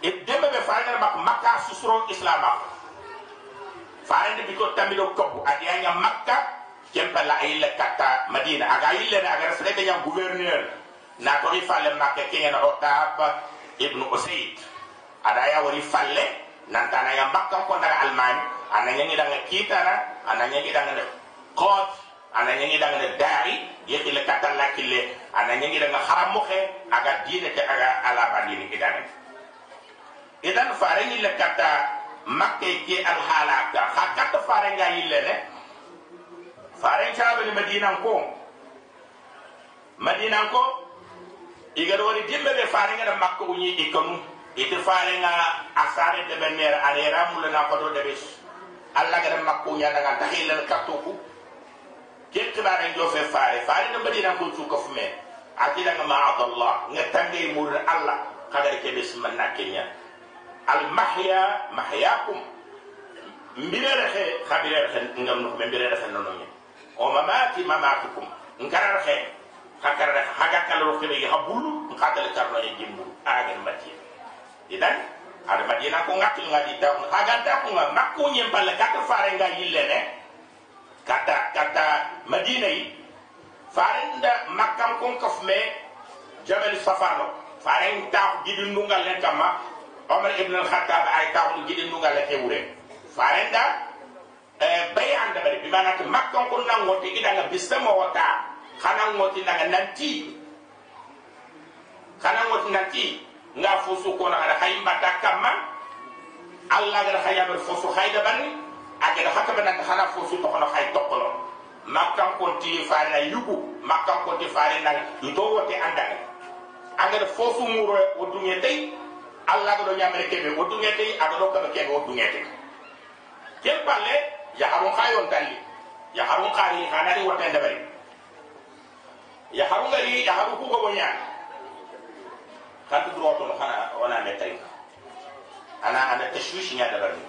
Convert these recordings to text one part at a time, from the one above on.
dembe be faare mak makka susro islama faare de biko tamido kobu adiya nya makka kempa la ila kata madina. Aga illa na aga nya gouverneur. Na to ri falle makka kenga na otab ibnu usayd ada ya wari falle nan tana ya makka ko daga alman ana nyangi daga kitana ana nyangi daga qad ana nyangi daga dari yeti le kata la kille ana nyangi daga haram mo aga dine ke aga ala badini kidane idan fare ni le kata makke ke al halaka ha kata fare nga yille ne. Fare chabe ni madina ko madina ko igado woni dimbe be fare nga makko unyi ikonu ite fare nga asare de benner ale ramul na ko do de bis alla ga makko nya daga tahilla katuku ke kibare jo fe fare. Fare no madina ko su ko fume atila nga ma'adallah nga tangay mur alla kadar ke man nakenya al mahya mahyakum. Mbirere xe xabirere xe ngam no mbirere xe no no o mamati mamatukum. Ngarar xe hakar haga kala ro kebe ha bulu khatal karno e agen mati idan ada madina ko ngakil ngadi ta haga ta ko nyem balle kata kata madina yi fare nda makkam kon kafme jabal safano. Fare ta gidi ndungal omar ibn al-khattab ay ta ko gidi ndungal le kewure fare nda eh bayan da bari bi manaka makkam kon nangote idanga bisamo wata xana ngoti nanga nanti xana ngoti nanti nga fosu ko na hay mbata kamma alla ga hay ber fosu hay da bani aga da hakka bana xana fosu to kono hay tokkolo makkan ko ti faare na yugu makkan ko ti faare na ito wote andane aga da fosu muro o dunye alla ga do nyamere kebe o dunye tay aga do kebe kebe o dunye tay kel palle ya harun khayon dalli ya harun khari hanari wote ndabari ya haru ngari ya haru ku gobo nya kan tu droto no kana wana metay ana ana tashwish nya ni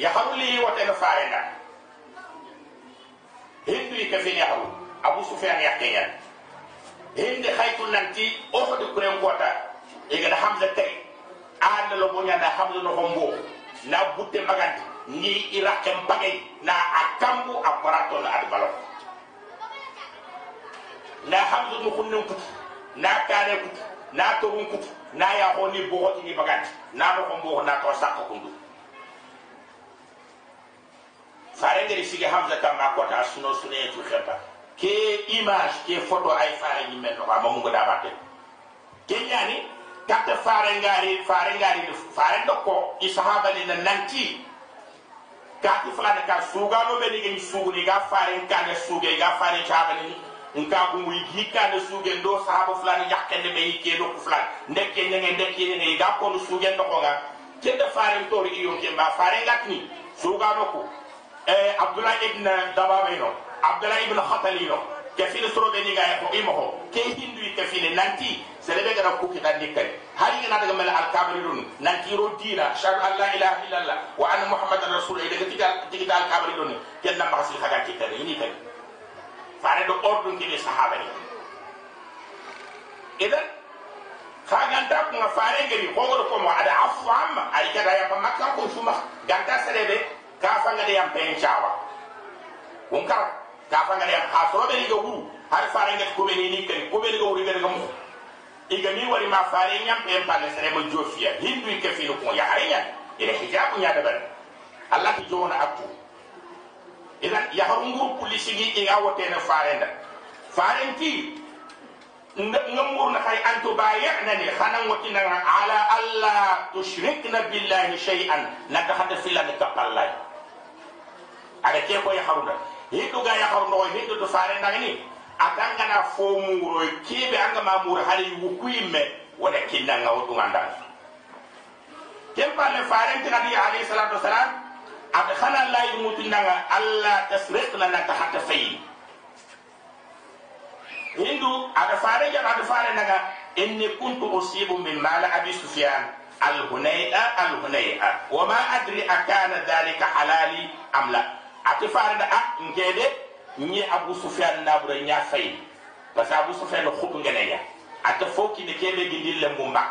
ya haru li wata no faena hindu ka fi ya haru abu sufyan ya kenya hindi khaytu nanti ohud kuren kota iga da hamza tay ala lo bonya da hamza no hombo. Na butte maganti ni irakem bagay na akambu aparato na adbalo na mu kunnin kutu na kare na torun na ya ho ni bogo ni bagat na no bogo na to sakko kundu fare ngari sige hamza kam ma ko ta suno suné tu khata ke image ke photo ay fare ni men no ba mo ngo da batte ke nyani katta fare ngari fare ngari fare do ko i sahaba ni na nanti. Kati fulani ka suga no be ni sugu ni ga fare kan suge ga fare chaba ni. Nka gungu hikka ne suge ndo sahaba fulani yakkende be hikke do fulani ndekke ngenge ndekke ngenge ga ko suge ndo ko ga kende faare to ri yo ke ba faare ngatni suga no ko eh abdullah ibn dababe no abdullah ibn khatali no ke fil soro be ni ga ko imo ko ke hindu ke fil nanti sere be gara ko ki tan dikkay hari ngana daga mel al kabri dun nanti ro dina shahadu an la ilaha illallah wa anna muhammadar rasulullah. Daga tigal tigal al kabri dun ken na basil haga ki kare ni kare fare do ordun kini sahaba ni. Idan khaganta ko nga fare ngari ko go ko mo ada afu amma ay kada ya makka ko suma ganta serebe ka fanga de yam pen chawa kun kar ka fanga de ha so be ga wuru har fare ngat ko be ni kari ko be ga wuru ga mo iga ni wari ma fare nyam pen pa serebe jofia hindu ke fi ko ya harinya ila hijabu nya da bar allah ki jona aktu idan ya har ngur polisi gi inga wote na farenda farenti ngamur na kay antu bayana ni khanan wati na ala alla tushrikna billahi shay'an naka hada filla ni kapallay ada ke ko ya harunda hindu ga ya harundo hindu do farenda ni atanga na fo muro kebe anga mamur hali wukuime wala kinna ngawtu nganda kempalle farenti nabi alayhi salatu wasalam ada khana la yi mutu nanga alla tasriq la naka hatta fayi hindu ada fare ja ada fare naga inni kuntu usibu min mala abi sufyan al hunay'a al hunay'a wa ma adri akana dhalika halali am la ati fare da ah ngede ni abu sufyan na bura nya fayi parce abu sufyan khutu ngene ya. Ata foki ne kebe gindil le mbak.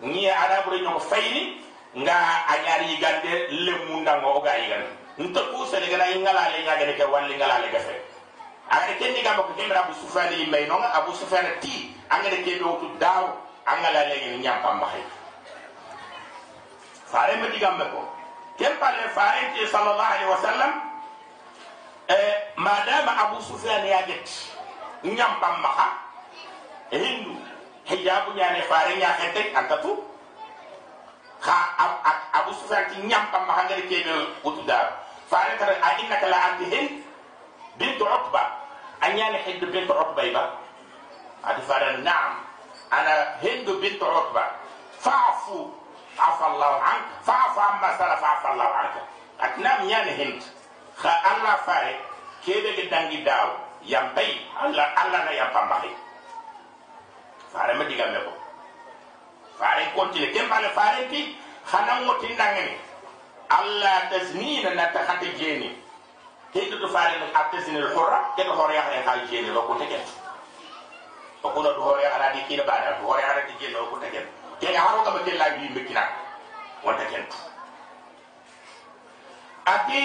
Ni ada bure nyoko fayni nga anyari yigande le munda ngo ga yigande. Nto ku sele gana ingala le nyaga ne ke walli ngala le gafe agade kendi gamba ko kembra abu sufyan yi may no abu sufyan ti angade kebe wutu daw angala le ngi nyam pamba hay fare ma digambe ko. Kem palle fare ti sallallahu alaihi wasallam eh, madama abu sufyan ya get nyam pam maha eh, hindu. Hijabu nyane fare nya khete akatu kha abu sufyan ti nyam pam maha ngere kebe utuda fare tara a innaka la abdi hind bint uqba anyane hind bint uqba iba. Adi fare na'am ana Hindu bint uqba fa'fu afa Allah anka. Fa'fu amma sala afa Allah anka atnam yani hind. ha alla fare keɓe ɓe dangi daw yampayi alla alla na yampambaxi farema digame ko. Fare continue ken pale fare ti xanan ngotindangene alla tasnina nata xate jeeni. Keɗutu fare a tasnil xora kete xooreyaxane xa jeeni o kute ken o kuna du xooreyaxanadi kiina ɓaɗa du xooreyaxanati jeeni o kute ken kega xarogama ke laaji mbekkinak wonta kentu ati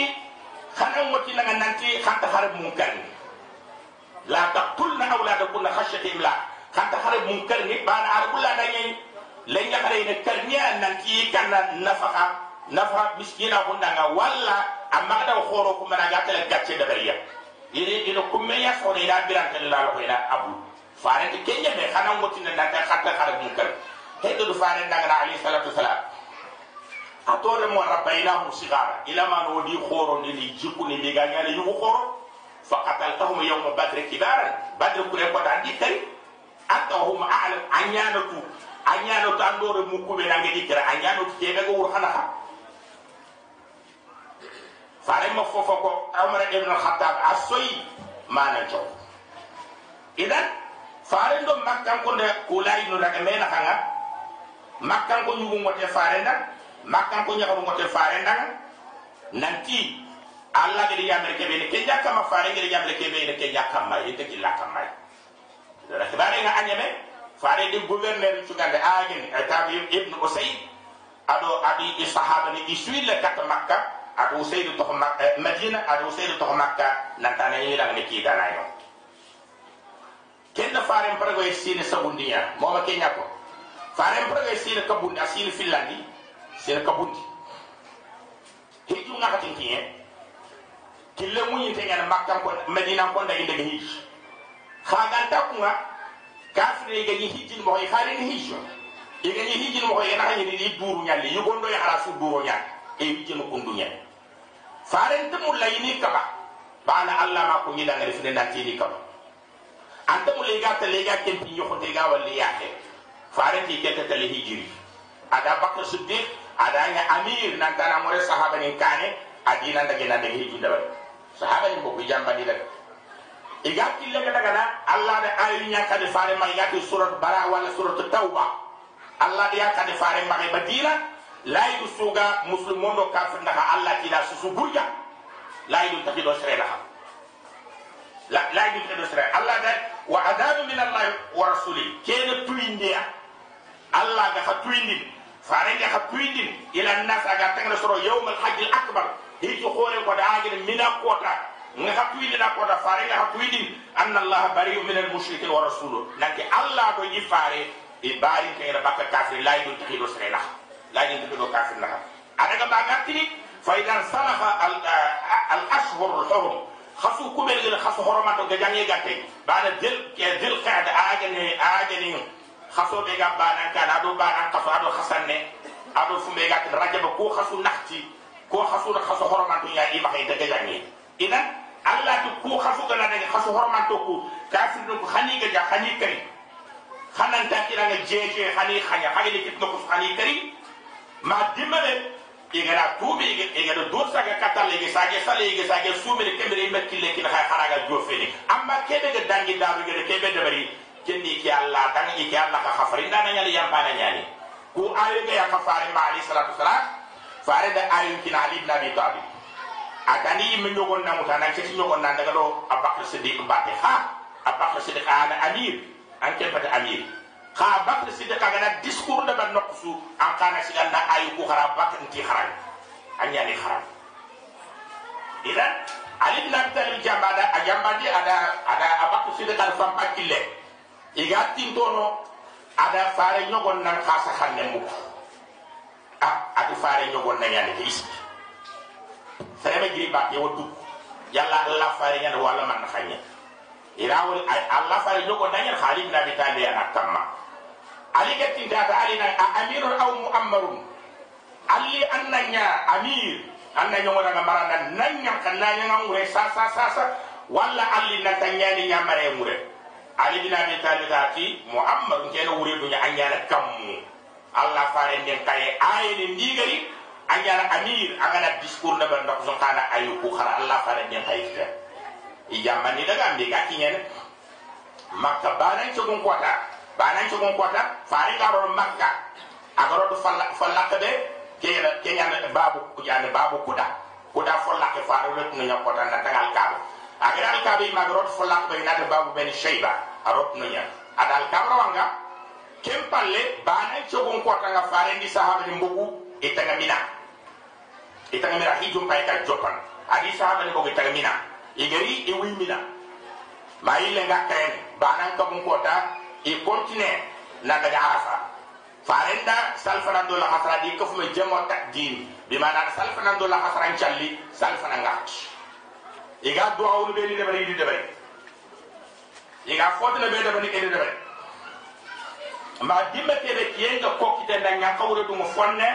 khana ngoti na nanti khanta harab munkar ni la taqtulna awladakum khashyati imla khanta harab munkar ni bana arbulla da yen len ya khare ne karniya nanti kana nafaka nafa miskina kundanga walla. Amma da khoro kuma na gata la da bariya. Ire ire kuma ya ne da biran ta la ko abu. Fare te kenya be khana ngoti na ta khatta khara munkar he do fare daga na ali salatu wasalam atore mo rabbaina hum sigara. Ila ma no di khoro ni ni jiku ni be ganya ni yu khoro. Faqataltahum yawm badr kibaran. Badr kure ko da di kari anta hum a'lam anyanatu anyanatu andore mu kube nange dikira anyanatu kebe go wur hana fare ma fofo ko umar ibn al-khattab. Asoyi mana jaw idan fare ndo makkan ko de kulay no daga mena hanga. Makkan ko ngote fare makkan ko nyako ngote fare ndak nanti alla gedi yamre kebe ne kenja kama fare gedi yamre kebe ne kenja kama ite killa kama dara kibare nga anyame fare di gouverneur cugande agin tabi ibn usayd ado abi sahaba ni isuile kat makka adu usaydu to madina adu usaydu to makka nantana ni lang ni kita na yo kenda faren prago e sine sabundiya mo ma kenya ko faren prago e kabundi asine finlandi sine kabundi hiju nga katin kiye kille mu yinte ngana makka ko madina ko nda inde hij khagan takunga kafre ga ni hijin mo khari ni hijo iga ni hijin mo yana hani ni. Duru nyalli yugondo ya harasu duru nyalli e hijin ko ndunya faren temu layini kaba bana allah ma ko nyida ngari fide nanti ni kaba anta mu lega ta lega ken ti yoko te ga walli yake faren ti kete tele hijiri ada bakr siddiq ada nya amir nan tana more sahaba ni kane adina ndage na ndage hijin da sahaba ni bobu jamba di daga iga kille ga daga na allah da ayu nya kade fare ma iga ti surat bara wala surat tauba allah da kade fare ma ga badina layidu suga musulmon do kafir allah tila susu burja layidu taki do sere laha layidu taki do sere allah da wa adabu min allah wa rasuli. Kene tuindia allah ga ha tuindin fare ga ha tuindin ila nas aga tangna soro yawm al hajj al akbar hiji khore ko da agin mina kota nga ha tuindin kota fare ga ha tuindin anna allah bari'u min al mushriki wa rasuluhu nanki allah do yi fare e bari kayra bakka kafir layidu taki do sere laha لا ينتبه كافر لها أنا كما قلت فإذا انسلخ الأشهر الحرم خصو كبير غير خصو حرمات وجاني غاتي بعد ذل ذل قعد آجني آجني خصو بيغا بانا كان أدو بانا خصو أدو خسنة أدو فمي غات رجب كو خصو نختي كو خصو خصو حرمات يا إما هي تجاني إذا الله تكو خصو غنا دغ خصو حرمات كو كافر نكو خني غا خني كريم خنان تاكيرا جيجي خني خنيا خني كتنكو خني كريم ma dimbale igara tubi igara dosa ga katal igi sage sale igi sage sumire kemire metti le kin ha haraga jofeni amma kebe ga dangi dabu ga kebe da kenni ki Allah dangi ki Allah ka khafari ndana nyali yampana nyali ku ayu ga ya khafari ma ali salatu salam fare da ayu kin ali ibn abi talib. Akani min nyogon na mutana ci nyogon na daga do abakar siddiq batte ha? Abakar siddiq ana amir. An ke amir. Kha bakr sidi kagana discours da ban nokusu an kana siganda ayu ku khara bakr ti haram. Anya ni haram. Idan ali bin abi talib jambada a jambadi ada ada abakr sidi kal fam pakille iga tintono ada fare nyogon nan khasa khanne mu ah ati fare nyogon nan yani ke iski sere be giri ba ye wodu yalla allah fare nyana wala man khanya irawul allah fare nyogon nan yan khalid bin abi talib ana kamma ali getti data ali na amirun aw muammarun. Ali annanya amir. Annanya wala na marana nanya kananya ngure sa sa sa sa. Walla ali na tanyani nyamare mure ali bin abi talib ati muammarun kene wure dunya anyana kammu. Allah fare den kay aye ni ndigari amir agana discours na ban kana ayu ku khara allah fare den kay ta ijamani daga mbi ga kinyen. Makka banan cogun kwata banan cogun kwata fare garo makka. Agaro do falla be kera kenya babu yani babu kuda. Kuda falla ke fare rek no nyakota na tangal kaba agara al kaba ma garo falla be na babu ben shayba arot no nya adal kabra wanga kempalle banan cogun kwata nga fare ndi sahaba ni mbugu itanga mina. Itanga mina hijum pay ka jopan. Adi sahaba ni ko itanga mina. Igari e wi mina. Ma yile nga kayen banan kabun kota i continue na daga arafa farenda salfana do la hasra di ko fuma jemo tak din bi mana salfana do la hasra challi salfana ngat iga do awul be ni de bari di de bari iga fotna be de bari di de bari ma dimbe ke be kiyenga kokite na nyaka wure dum fonne.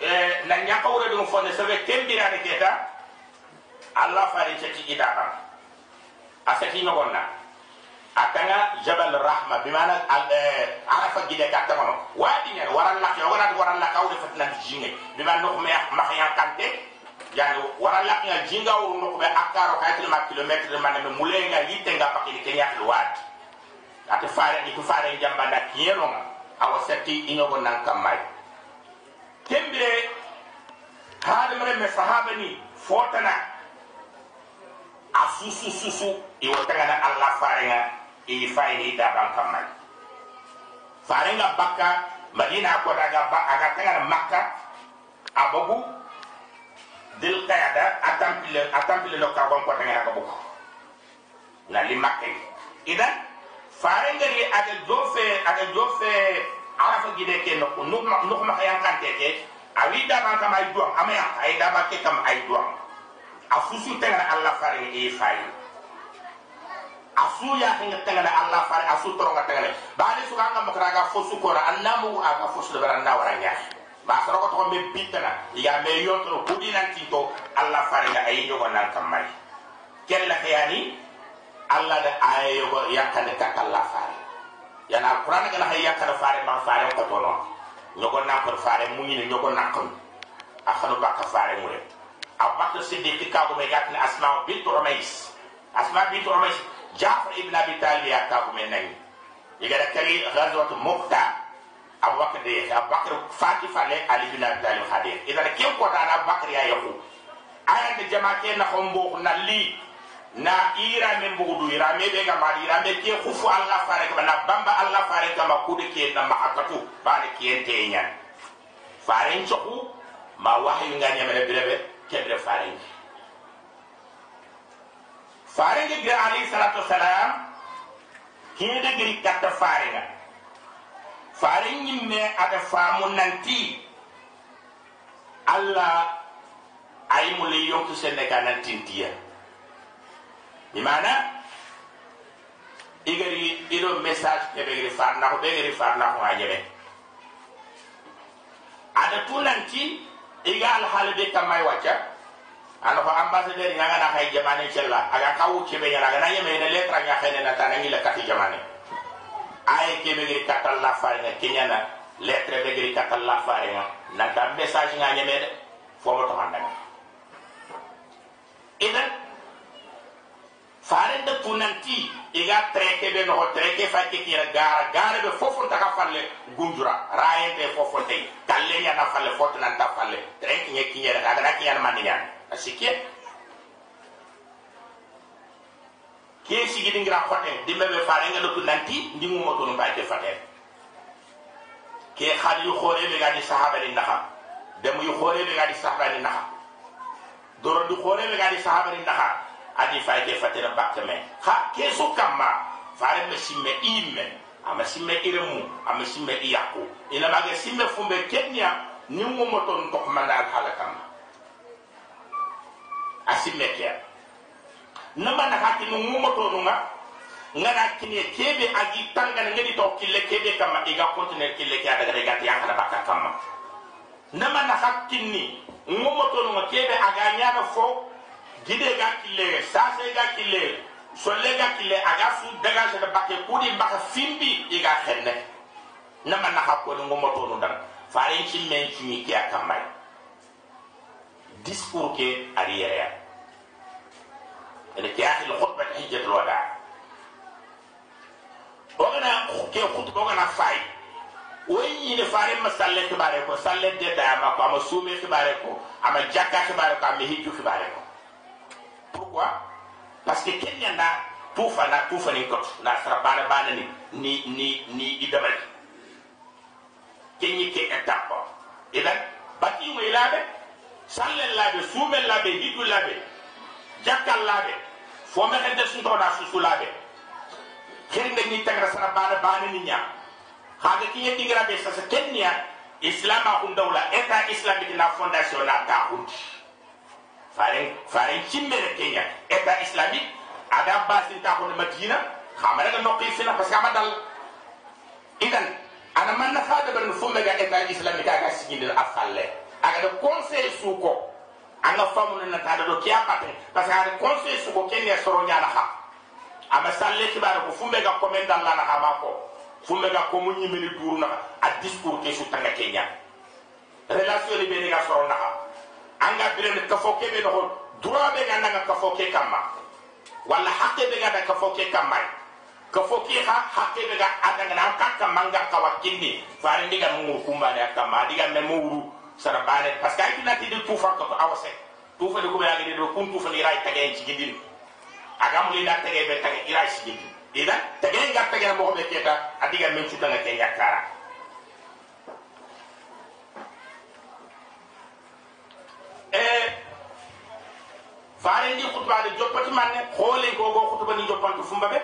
Eh na nyaka wure dum fonne sabe kembira de keta allah fari ceti idaba asati nyogonna atanga jabal rahma bimana arafa gide ka tamono wadi nyen waran la ke waran waran la kawde fatna jinge. Bimana no me mahya kante yani waran la nga jinga wuru no be akaro kaytel ma kilometre man me mulenga yitte nga pakili kenya wadi. Ate fare ni ko fare jamba na kiyeno nga. Awa setti inogo nan kamay tembire hade mare me sahaba ni fotana a susu susu iwo tanga na allah fare nga i fayni da ban kamay fare nga bakka madina ko daga ba aga tanga makka abagu dil qayada atampile atampile no ka gon ko tanga na ko na li makka idan fare ngari aga jofe aga jofe arafa gide ke no no no ma hayan kan ke awi da ban kam ay duam ama ya ay da ba ke kam ay duam afusu tengana allah fare e fay asu ya hinga tengana allah fare asu toronga ba ni. Su nga makara ga fosu ko ra annamu aga fosu da baranda waranya ba soro ko to me bitana ya me yotro kudi nan tinto allah fare ga ay jogo nan kam mai kella khayani Allah da aya yogo yakane kakalla fare yana alquran gana hay yakane fare ma fare ko tono nyogo na ko fare munyi ne nyogo na ko akhanu bakka fare mure. Abakar siddiq ka ko me gatne asma bint umais asma bint umais jafar ibn abi talib ya ka ko me nani igara kari ghazwat muqta abubakar de abubakar fati fale ali ibn abi talib hadir idan ke ko ta abubakar ya yahu. Aya de jamaake na khombo na li na ira men bugudu ira me be ga mari ira me ke khufu allah fare ga na bamba allah fare ga ma kude ke na ma akatu ba ne ke ente nyan. Fare nchoku ma wahyu nga nyame le birebe ke bire fare fare gira ali salatu salam ke de giri katta fare fare nyimme ada famu nanti. Allah ay mu le yonku sene ka nantintiya bimana igari ido message ke be gari farna ko be gari farna ko ajebe ada tunanti iga be kamay wacha ana ko ambassadeur nga na hay jamane cella aga kawu ke be yara na yeme ne letra nya khene na tanangi la kati jamane ay ke be gari katal la fare nga kenyana letre be gari katal la fare nga. Na ta message nga nyeme de fo mo to handa idan faren da tunanti iga treke be no treke fa ke kira gara gara be fofon ta falle gunjura raye be fofon tay kalle nya na falle foto nan ta falle treke nya kinyere ga ga kinya man nya asike ke sigi dingira khote dimbe be fare nga do nanti ndi mu moto no baake fate ke khali yu khore be gadi sahaba ni naha dem yu khore be gadi sahaba ni naha doro du khore be gadi sahaba ni naha adi fay ke fate na bakke me. Ha ke su kamma fare me simme imme ama simme iremu ama simme iyaku ina bage simme fumbe kenya ni mu moto no to manda al halakam asimme ke nama na hakki no mu moto no nga ngana kini kebe agi tanga ngedi to kille kebe kama. Iga kontine kille ke ada gade gati yakana baka kama. Nama na hakki ni mu moto no nga kebe aga nyama fo. Gide ga kille sase ga kille solle ga kille aga su daga se bakke kudi baka fimbi iga henne nama na hakko no moto no dan farin cin men ci ke akamai discours ke ne fare ma salle ke bare ko salle de da ma ko ama sume ke bare ko ama jakka ke bare ko ama hijju ke bare ko pourquoi parce que kenya na tufa na tufa ni kot na sara bana bana ni ni ni ni idamali kenyi ke etapa. Idan bati mo ilabe salle labe? Sume labe hijju labe jakkal labe fo me xente sun to da susu labe xiri nga ni tagra sara bana bana ni nya xaga ki ñetti ngira be sa sa kenya islam a kun dawla eta islamique na fondation na ta hundi faren faren cimmere kenya. Eta islamique ada basin ko madina. Xamara nga nokki fina parce que amadal idan ana man na fada ban fumbe ga eta islamique aga sigindel afalle aga de conseil anga famu na ta do kiya pate. Parce que conseil su ko kenya soro nyala ha. Ama salle kibara ko fumbe ga komenda la na ha mako fumbe ga ko mu nyimini duru na a discours ke su tanga kenya. Relation ni be ga soro na ha. Anga bire ka fo ke be no droit be ga na ka fo ke kama. Wala hakke be ga da ka ke kama. Ka fo ha hakke be ga adanga na ka ka manga ka wakindi fare ndiga mu kumba na kama. Diga me mu sara bare parce que ay tinati de tufa ko awase tufa de ko be ga de do kun tufa ni ray tagé ci gindin agam li da tagé be tagé ira ci gindin ida tagé ga tagé mo be keta adiga men ci tanga ke yakara e fare ndi khutba de joppati manne khole ko go khutba ni joppantu fumba be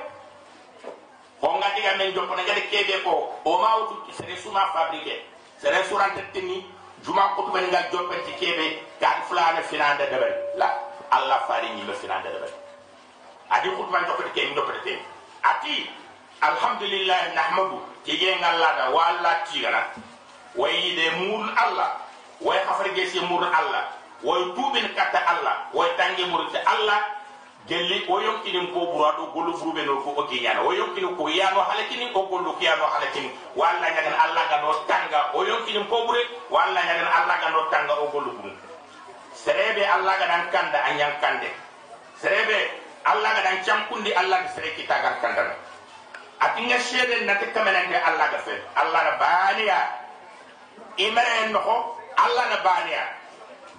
ko nga diga men joppana gade kebe ko o ma wutu sere suma fabriqué sere surante tini juma khutba ni nga joppati kebe ga fulana finande debel. La allah fare ni le finande debel. Adi khutba joppati ke joppati ke. Ati alhamdulillah nahmadu tige ngalla da walla tigana. Way de mur allah. Way khafrige si mur allah. Way tubin kata allah. Way mur allah gelli o yonkini ko burado golu furube no ko ogi nyana o yonkini ko yano halakini o golu ko yano halakini walla allah ga no tanga. O yonkini ko bure walla allah ga no tanga o golu buru serebe allah ga dan kanda anyan kande. Serebe allah ga dan camkundi allah ga sere kita gar kandana atinga shede na te kamelande allah ga fe allah na baniya imere no allah na baniya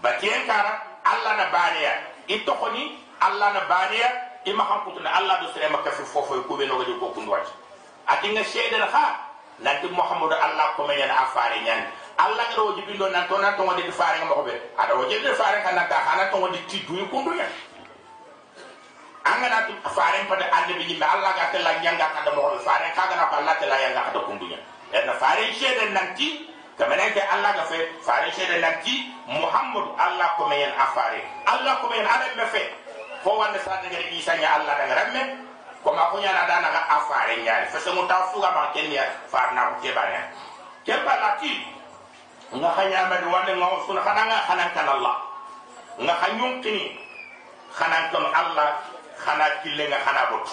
batien kara allah na baniya itokoni allah na baniya ima hankutuna allah do sere makka fi fofo ko be no ga ko kundu na ha nanti muhammadu allah ko men afare nyan allah ga do jibindo nan to nan to faare be ada o jibindo faare kan ta hana to ngodi tiddu kundu anga na faare pada ande bi allah ga tella nyanga ka da mo faare ka ga na Allah tella yanga ka da kundu nyan en faare shede nanti kamene ke allah ga fe faare shede nanti muhammadu allah ko men afare allah ko fe ko wanda sa daga isa nya allah daga ramme ko ma ko nyana dana ga afare nyaani fa so ta fuga ma kenya far na ko ke bana ke bala ti nga hanya ma do wanda ngaw suna khana nga khana kan allah. Nga hanyum kini khana kan allah. Khana kille nga khana bot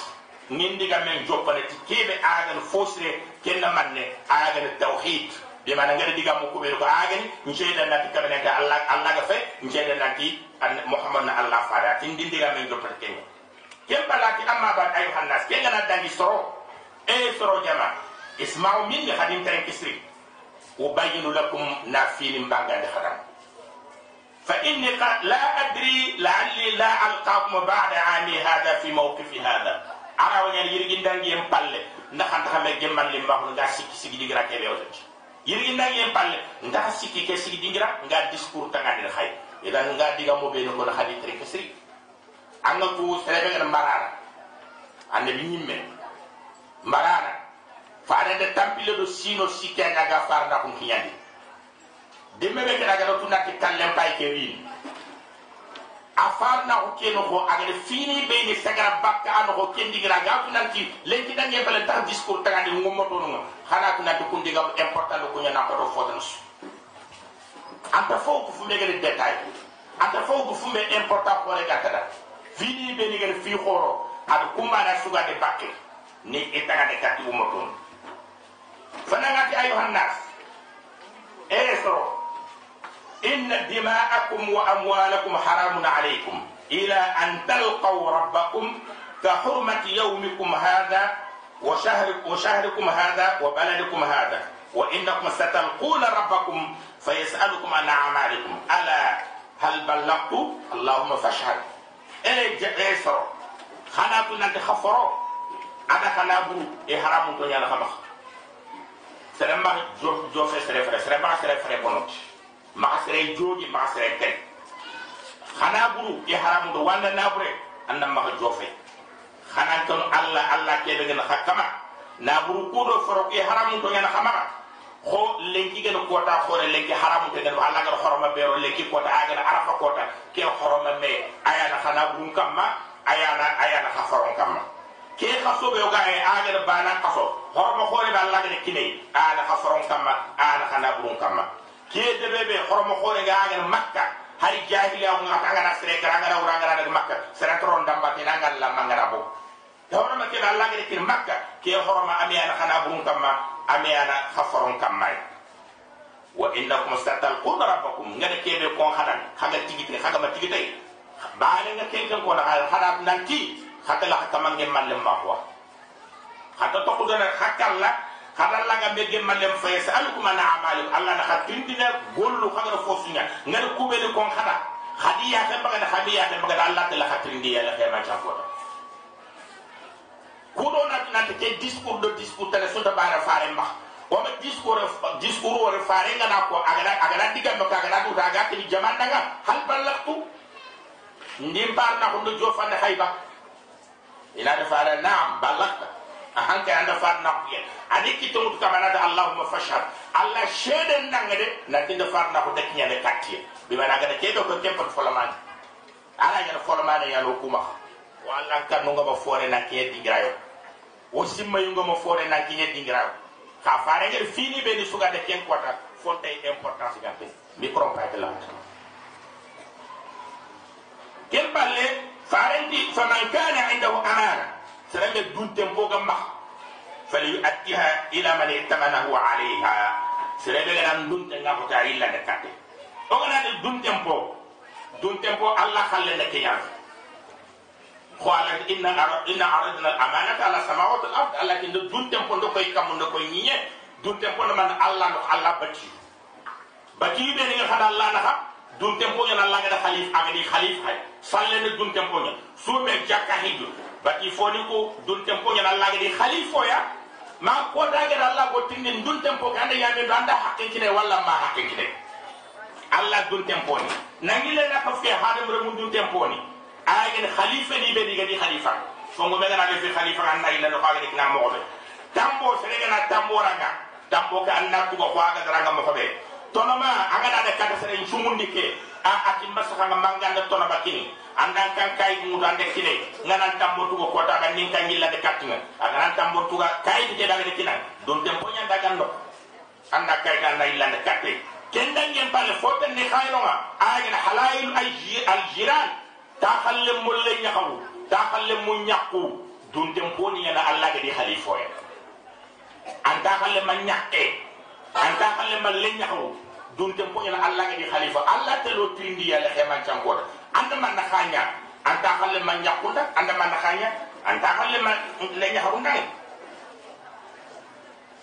nin diga men joppane ti kebe agan fosre kenna manne agan tawhid de mana ngada diga mo ko be ko agan njeda na ti kamene ka allah allah ga fe njeda na ti muhammad na allah fara tin din diga men joppane kenna ken balati amma ba ayuha nas. Ken ngana dangi soro. E soro jama. Isma'u minni khadim tan kisri ubayyinu lakum nafini mbangande haram fa inni la adri la'alli la alqakum ba'da ami hada fi mawqifi hada ara wanya yirgi ndangi en palle. Ndax anta xame gemman lim baxu nga sikki sigi digira ke be wotati yirgi ndangi en palle ndax sikki ke sigi digira nga discours tanga dir xay idan nga diga mo be no ko hadi tri ke siri anga ku serebe ngara marara ande bi nyimme marara faare de tampile do sino sikke nga ga farda ko kiyandi demme be kala ga to nakki kallem pay ke wi a farna ko keno ko agal fini be ni sagara bakka an ko kendi gira ga nanti lenki dange bale tar discours tagandi ngomoto no xana ko nanti kundi ga important ko nyana ko do fotan su anta fo ko fumbe gele detail anta fo ko fumbe important ko re gatada fini be ni gele fi khoro ad kumana suga de bakke ni etaga de katu moto fana ngati fanangati ayuha e esoro إن دماءكم وأموالكم حرام عليكم. إلى أن تلقوا ربكم كحرمة يومكم هذا وشهر وشهركم هذا وبلدكم هذا. وإنكم ستلقون ربكم فيسألكم عن أعمالكم. ألا هل بلغت؟ اللهم فاشهد. إيه إيه خنا كنا نتخفروا أنا خنا برو إيه حرام توني أنا خمخ سلام جو جو في سلام سلام سلام سلام بنوت maxa sere jogi maxa sere tere xana buru i haramu do wanda nabure anna maxa jofe xana ton alla alla kebe gena xakama naburu kudo foro i haramu to ngena xama xo lenki gena kota xore lenki haramu to ngena alla gar xoroma bero lenki kota agana arafa kota ke xoroma me ayana xana buru kamma ayana ayana xa foron kamma ke xaso be ga ay agana bana xaso xoroma xore ba alla gena kine ana xa foron kamma ana xana buru kamma kede bebe horomo khore ga agar makka. Hari jahiliya ko ngata ngara sere gara ngara ura ngara daga makka. Sere toron damba tina ngal la mangara bo. Horomo make ga Allah ngere kin makka. Ke horomo amiyana khana burun kamma amiyana khafaron kamma. Wa innakum satalqun rabbakum. Ngada kebe ko hadan haga tigite haga ma tigite baale nga ken ko na hada nanti. Hatta la hatta mangi malle ma ko hatta to ko dana hakalla khatindina gollu kaga fosunya ngal kube de kon khada khadiya ta baga da khadiya ta baga da alla ta la khatindi ya la khema cha fota kudo na na te discours de discours tele so da bara fare mba o ma discours discours o fare nga na ko aga aga na diga no kaga na du daga ti jaman daga hal balagtu ndim bar na ko do jofa na hayba ila da fare na'am balagta ahan ka anda fat na kuya ani kito mutu kamana da allahumma fashhad. Allah shede nanga de na tinda fat na ko de kinya de katti bi mana ga de kedo ko kempat folaman ala ya folaman ya no kuma wa allah kan no ngama fore na kiye dingrayo o simma yu ngama fore na kiye dingrayo ka fare ngel fini be ni suga de ken kwata fonte importance ga pe micro pa de la ken balle farenti faman kana indahu amana سلام دون تنبو جمع فليؤديها إلى من ائتمنه عليها. سلام لنا دون تنبو تعالى إلا دكاتي أغنى دون تنبو دون تنبو الله خلنا كيان قال إن إن عرضنا الأمانة على السماوات والأرض. لكن دون تنبو ندكو يكمل ندكو ينيه دون تنبو من الله نخ الله بتي بتي بيني خد الله نخ دون تنبو ين الله كده خليف أغني خليف هاي. صلنا دون تنبو ين سومي جاكا هيدو. Bati foni ko dun tempo nyana Allah di khalifo ya ma ko dage Allah go tinni dun tempo ka anda yambe anda hakke kine walla ma hakke kine Allah dun tempo ni nangile na ko fi hadam re mun dun tempo ni agen khalifa ni be diga di khalifa fongo me na fi khalifa anda illa no faga dikna mo be tambo sere na tambo ranga tambo ka anda ku go faga ranga mo be tonoma anga na kada sere chumundi ke a ati masaka nga manganda tona bakini andan kan kay mu dan de kine nganan tambo tugo kota kan nin kan yilla de katinga aganan tambo tuga kay de daga de kinan don tempo nya daga ndo anda kay kan na yilla de katte kendan ngem pale foten ni khayroma agina halail al jiran. Ta khalle mulle nyakawu ta khalle mu nyakku don tempo ni na Allah ga di khalifo ya anta khalle man nyakke anta khalle man le nyakawu dun tempo ina Allah ga di khalifa Allah te lo tindi ya le heman anda man khanya anta khalle man yakunda anda man khanya anta khalle man le nya harunda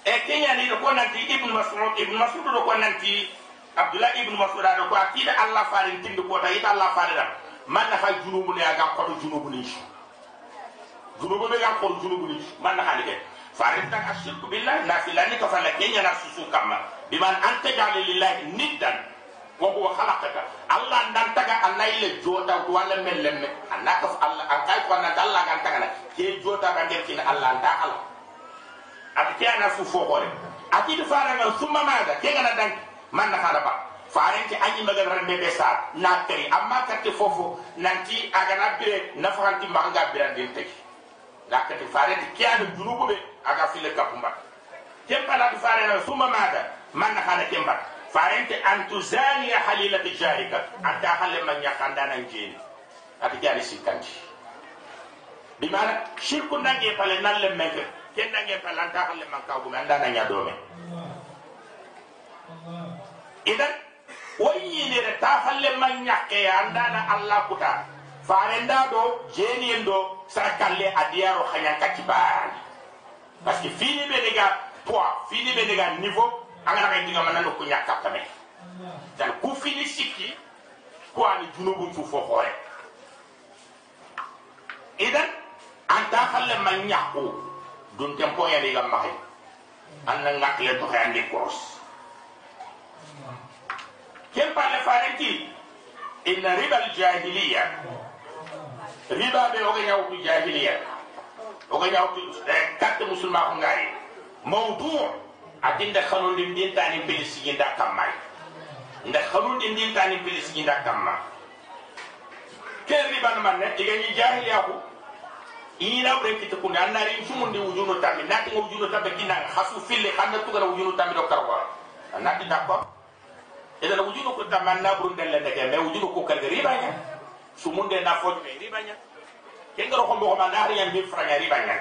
e kenya ni ko nanti ibn mas'ud ibn mas'ud ko nanti abdullah ibn mas'ud do ko akida Allah farin tindi ko ta ita Allah farin man na khay junubu ne aga ko junubu ni junubu be ga ko junubu ni man na halike farin ta ashirku billahi na filani ka fala kenya na susu kama. Biman anta jali lillahi niddan wa khalaqaka allah ndan taga allah ile jota wala mellemme anaka allah an kay ko nan allah kan taga ke jota ka der kin allah nda ala. At ke ana fu fo hore. Ati de fara ngal summa mada ke gana dan man na hala ba farin ti anyi magal rembe be sa. Na amma katti fofo nanti aga na bire na faranti manga biran din teki la katti farin ti ke ana junubu be aga file kapumba. Kempa farin ngal summa mada man na hala kemba farente an tuzaniya halilati jarika anta halle man yakanda nan jeni ati jani sikanti bimana shirku nange pale nalle meke ken nange pale anta halle man kawu anda nan ya dome idan? Da ta halle man anda na allah kuta farenda do jeni endo sarakalle adiyaro khanya katibani parce que fini be diga poids fini diga niveau angana ɓe ɗigama nano ko ñakkatta ɓe tan ku fini sikki ko ani junubum fu fo hoore idan anta halle ma ñakku dun tempoyani gam maxay anna ngakle toxe andi koros. Ken parle farenti inna riba aljahiliya riba ɓe oge ñawtu jahiliya. Oge ñawtu eh, katte musulma ko ngaari. Adinda khanundi ndin tani pili siginda kamma nda khanundi ndin tani pili siginda kamma ke riban manne igani jahiliya ko ina bre kitu kunde annari sumundi wujuno tammi nati ngo wujuno tambe kinanga khasu fille khanda tugara wujuno tammi do karwa nati d'accord ida na wujuno ko tamanna burun delle ndeke me wujuno ko kalga ribanya sumunde na fojbe ribanya kengaro ko mbo ma na riyan bi ribanya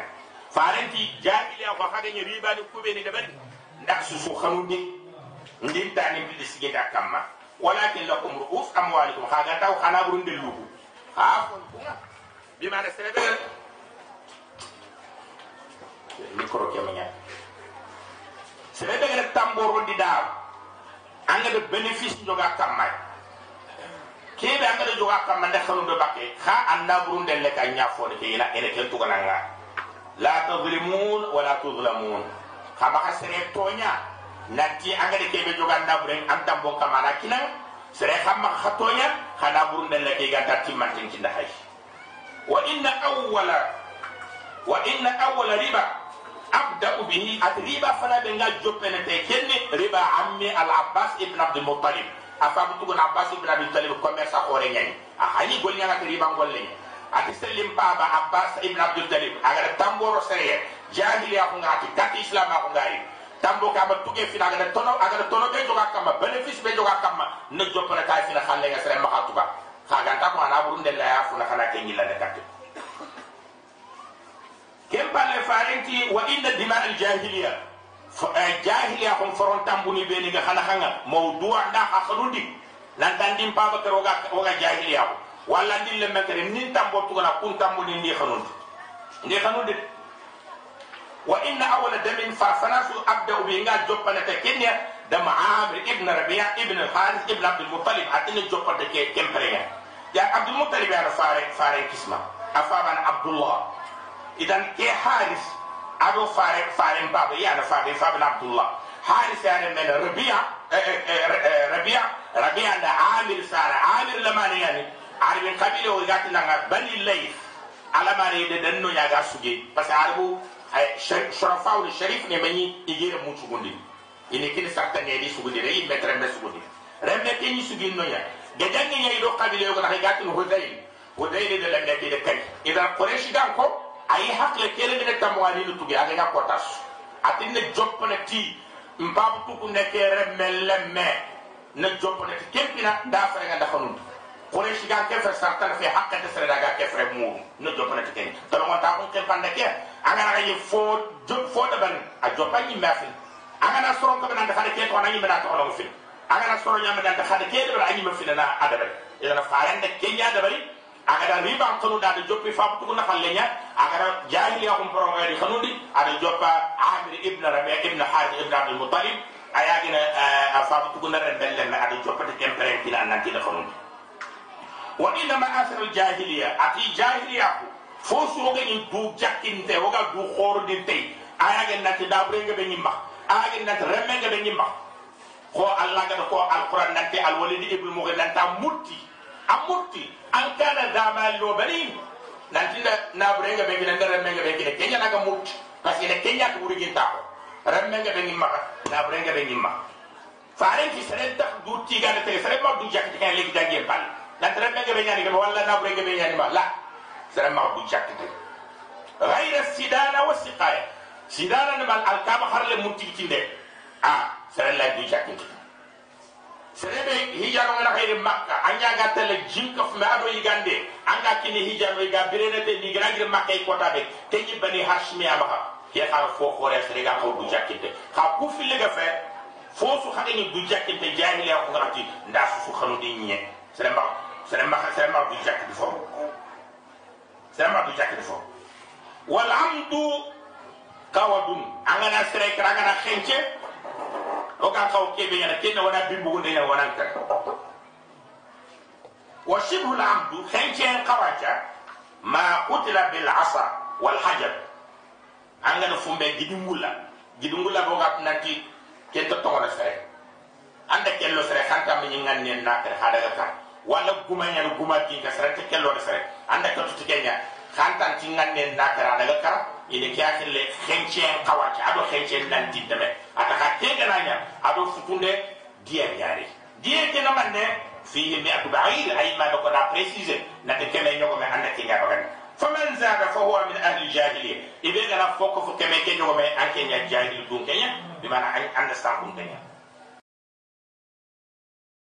farenti jahiliya ko hade ni kubeni de ndax susu xanundi ndin tani bi sigi da kamma. Walakin lakum ru'us amwalikum haga taw xana burun de lugu ha bi ma ne sebe micro ke manya sebe be ga tamboro di daw anga de bénéfice joga kamma. Kebe anga de joga kamma ndax xanundo bakke ha anda burun de le ka nya fo de ina ene ken tugananga la tadlimun wala tudlamun kama ka sere tonya nanti angade kebe joga ndabre am tambo kamana kinan sere kama ka tonya kana burun den lake ga tatti mantin kinda hay wa inna awwala wa inna awwala riba. Abda bihi at riba fana be nga jopene te kenne riba ammi al abbas ibn abd muttalib. Afa bu tugon abbas ibn abd muttalib commerce akore nyani a hani gol nyanga riba golle ati selim baba abbas ibn abd muttalib. Aga tamboro sere jahiliya ko ngati kati islam ko ngari tambo ka ba tuge fina tono aga tono be joga kama benefice be joga kama ne jopana kay fina khalle nga sere makatuba khaga ta ko ana burun de la ya funa khana ke ngila de katti kem palle farenti wa inna dima al jahiliya jahiliya ko foron tambuni be ni ga khana khanga mawdu'a da akhalundi nan tandim baba ka roga roga jahiliya ko walla ndille mekere nin tambo tugana kun tambuni ndi khanundi ndi khanundi وإن أول دم ففناس أبدأ بإنجا جوبا نتكنيا دم عامر ابن ربيع ابن الحارث ابن عبد المطلب أتني جوبا تكي كمبريا يا عبد المطلب أنا فارق فارق كسمة أفابان عبد الله إذا كي حارث أبو فارق فارق بابا يا فارق فابن عبد الله حارث يعني من ربيع ربيع ربيع ده عامر سارة عامر لما يعني عارف قبيلة وقاتنا بني الليث على ما يريد يا سوجي بس عارفوا shurafaw ni sharif ne mani igere mu sugundi ini kini sakta ngedi di sugundi re imme trembe sugundi. Rembe ke ni sugin no ya. De jangi nyai do kabile yo na gatin hudayl hudayl de lambe de kay ida quraish dan ko ay hakle kele ne tamwani no tugi aga ya potas atin ne joppone ti mbabu tuku ne kere mellemme ne joppone ti kempina da fere nga da khonum quraish gan ke fer sartan fe hakka de sere daga ke fere mu ne joppone ti ken to mo ta ko ke pande ke anga na ye fo fo da ban a jopa ni mafi anga na soron ko ban da khade ke to na ni mena to lo fi anga na soron nyama da khade ke da ani ma fi na adabe ila faran da ke nya da bari aga da riba ko da da jopi fa tu na khalle nya aga da jahiliya ko pro ngari khanudi ada jopa amir ibn rabi ibn harith ibn abdul muttalib aya gina fa tu na ren belle na ada jopa de kempere kila nan ti da khanudi wa inna ma asal jahiliya ati jahiliya ko fo suroge ni du jakkinte woga du khordinte. Aya gen nati dabrenge be nyimba. Aya gen nati remenge be nyimba. Ko allah ga ko alquran nanti alwalidi ibnu mughir nanta mutti amutti an kana damal lo bani. Nanti na na brenga be gina remenge be gina kenya naga mutti parce que kenya ko wuri ginta ko remenge be nyimba. Na brenga be nyimba. Faaren ki sere tak du tiga ne te sere ma du jakki kan legi dangi pal na remenge be nyani wala na brenga be nyani ma la سلام مع ابو غير السدانة والسقاية. سدانة نبع الكام خر لمنتج تيند آه سلام لا ابو جاك تيند سلام هي جارو من غير مكة. أني أعتقد لجيم كف ما أدو يعند أنا كني هي جارو يعند بيرنة تيجي غير مكة يقطع بيت تيجي بني هاشمي أبها يا خال فوق خورة سريعة خو ابو جاك تيند خابو في لقفة فوسو خاطر ني بوجا كي تي جاهل يا خو خلو دي ني سلام سلام سلام ابو sere ma du jakki fo wal amdu kawadun. Angana sere kragana khenche o ka kaw kebe yana kenna wana bimbu gunde yana wana ka wa shibhu al-amdu khenchen kawacha ma qutila bil asa wal hajar. Angana fumbe gidingula gidingula bo gat nanti to wala sere anda kello sere khanta mi ngan nen nakere hadaga ka wala guma nyana guma ki ka sere te kello sere. Anda ka tuti kenya. Khanta tingan nen nakere hadaga ka ine ke akille khenchen kawacha ado khenchen nanti deme ata ka tega nanya ado futunde dia nyari dia ke na manne fihi mi'atu ba'ir ay ma ko na préciser na te keme nyoko me anda ke ngaba gan faman zada fa huwa min ahli jahiliya. Ibe gana foko fo keme ke nyoko me anke nya jahil dun kenya bi mana ay understand dun kenya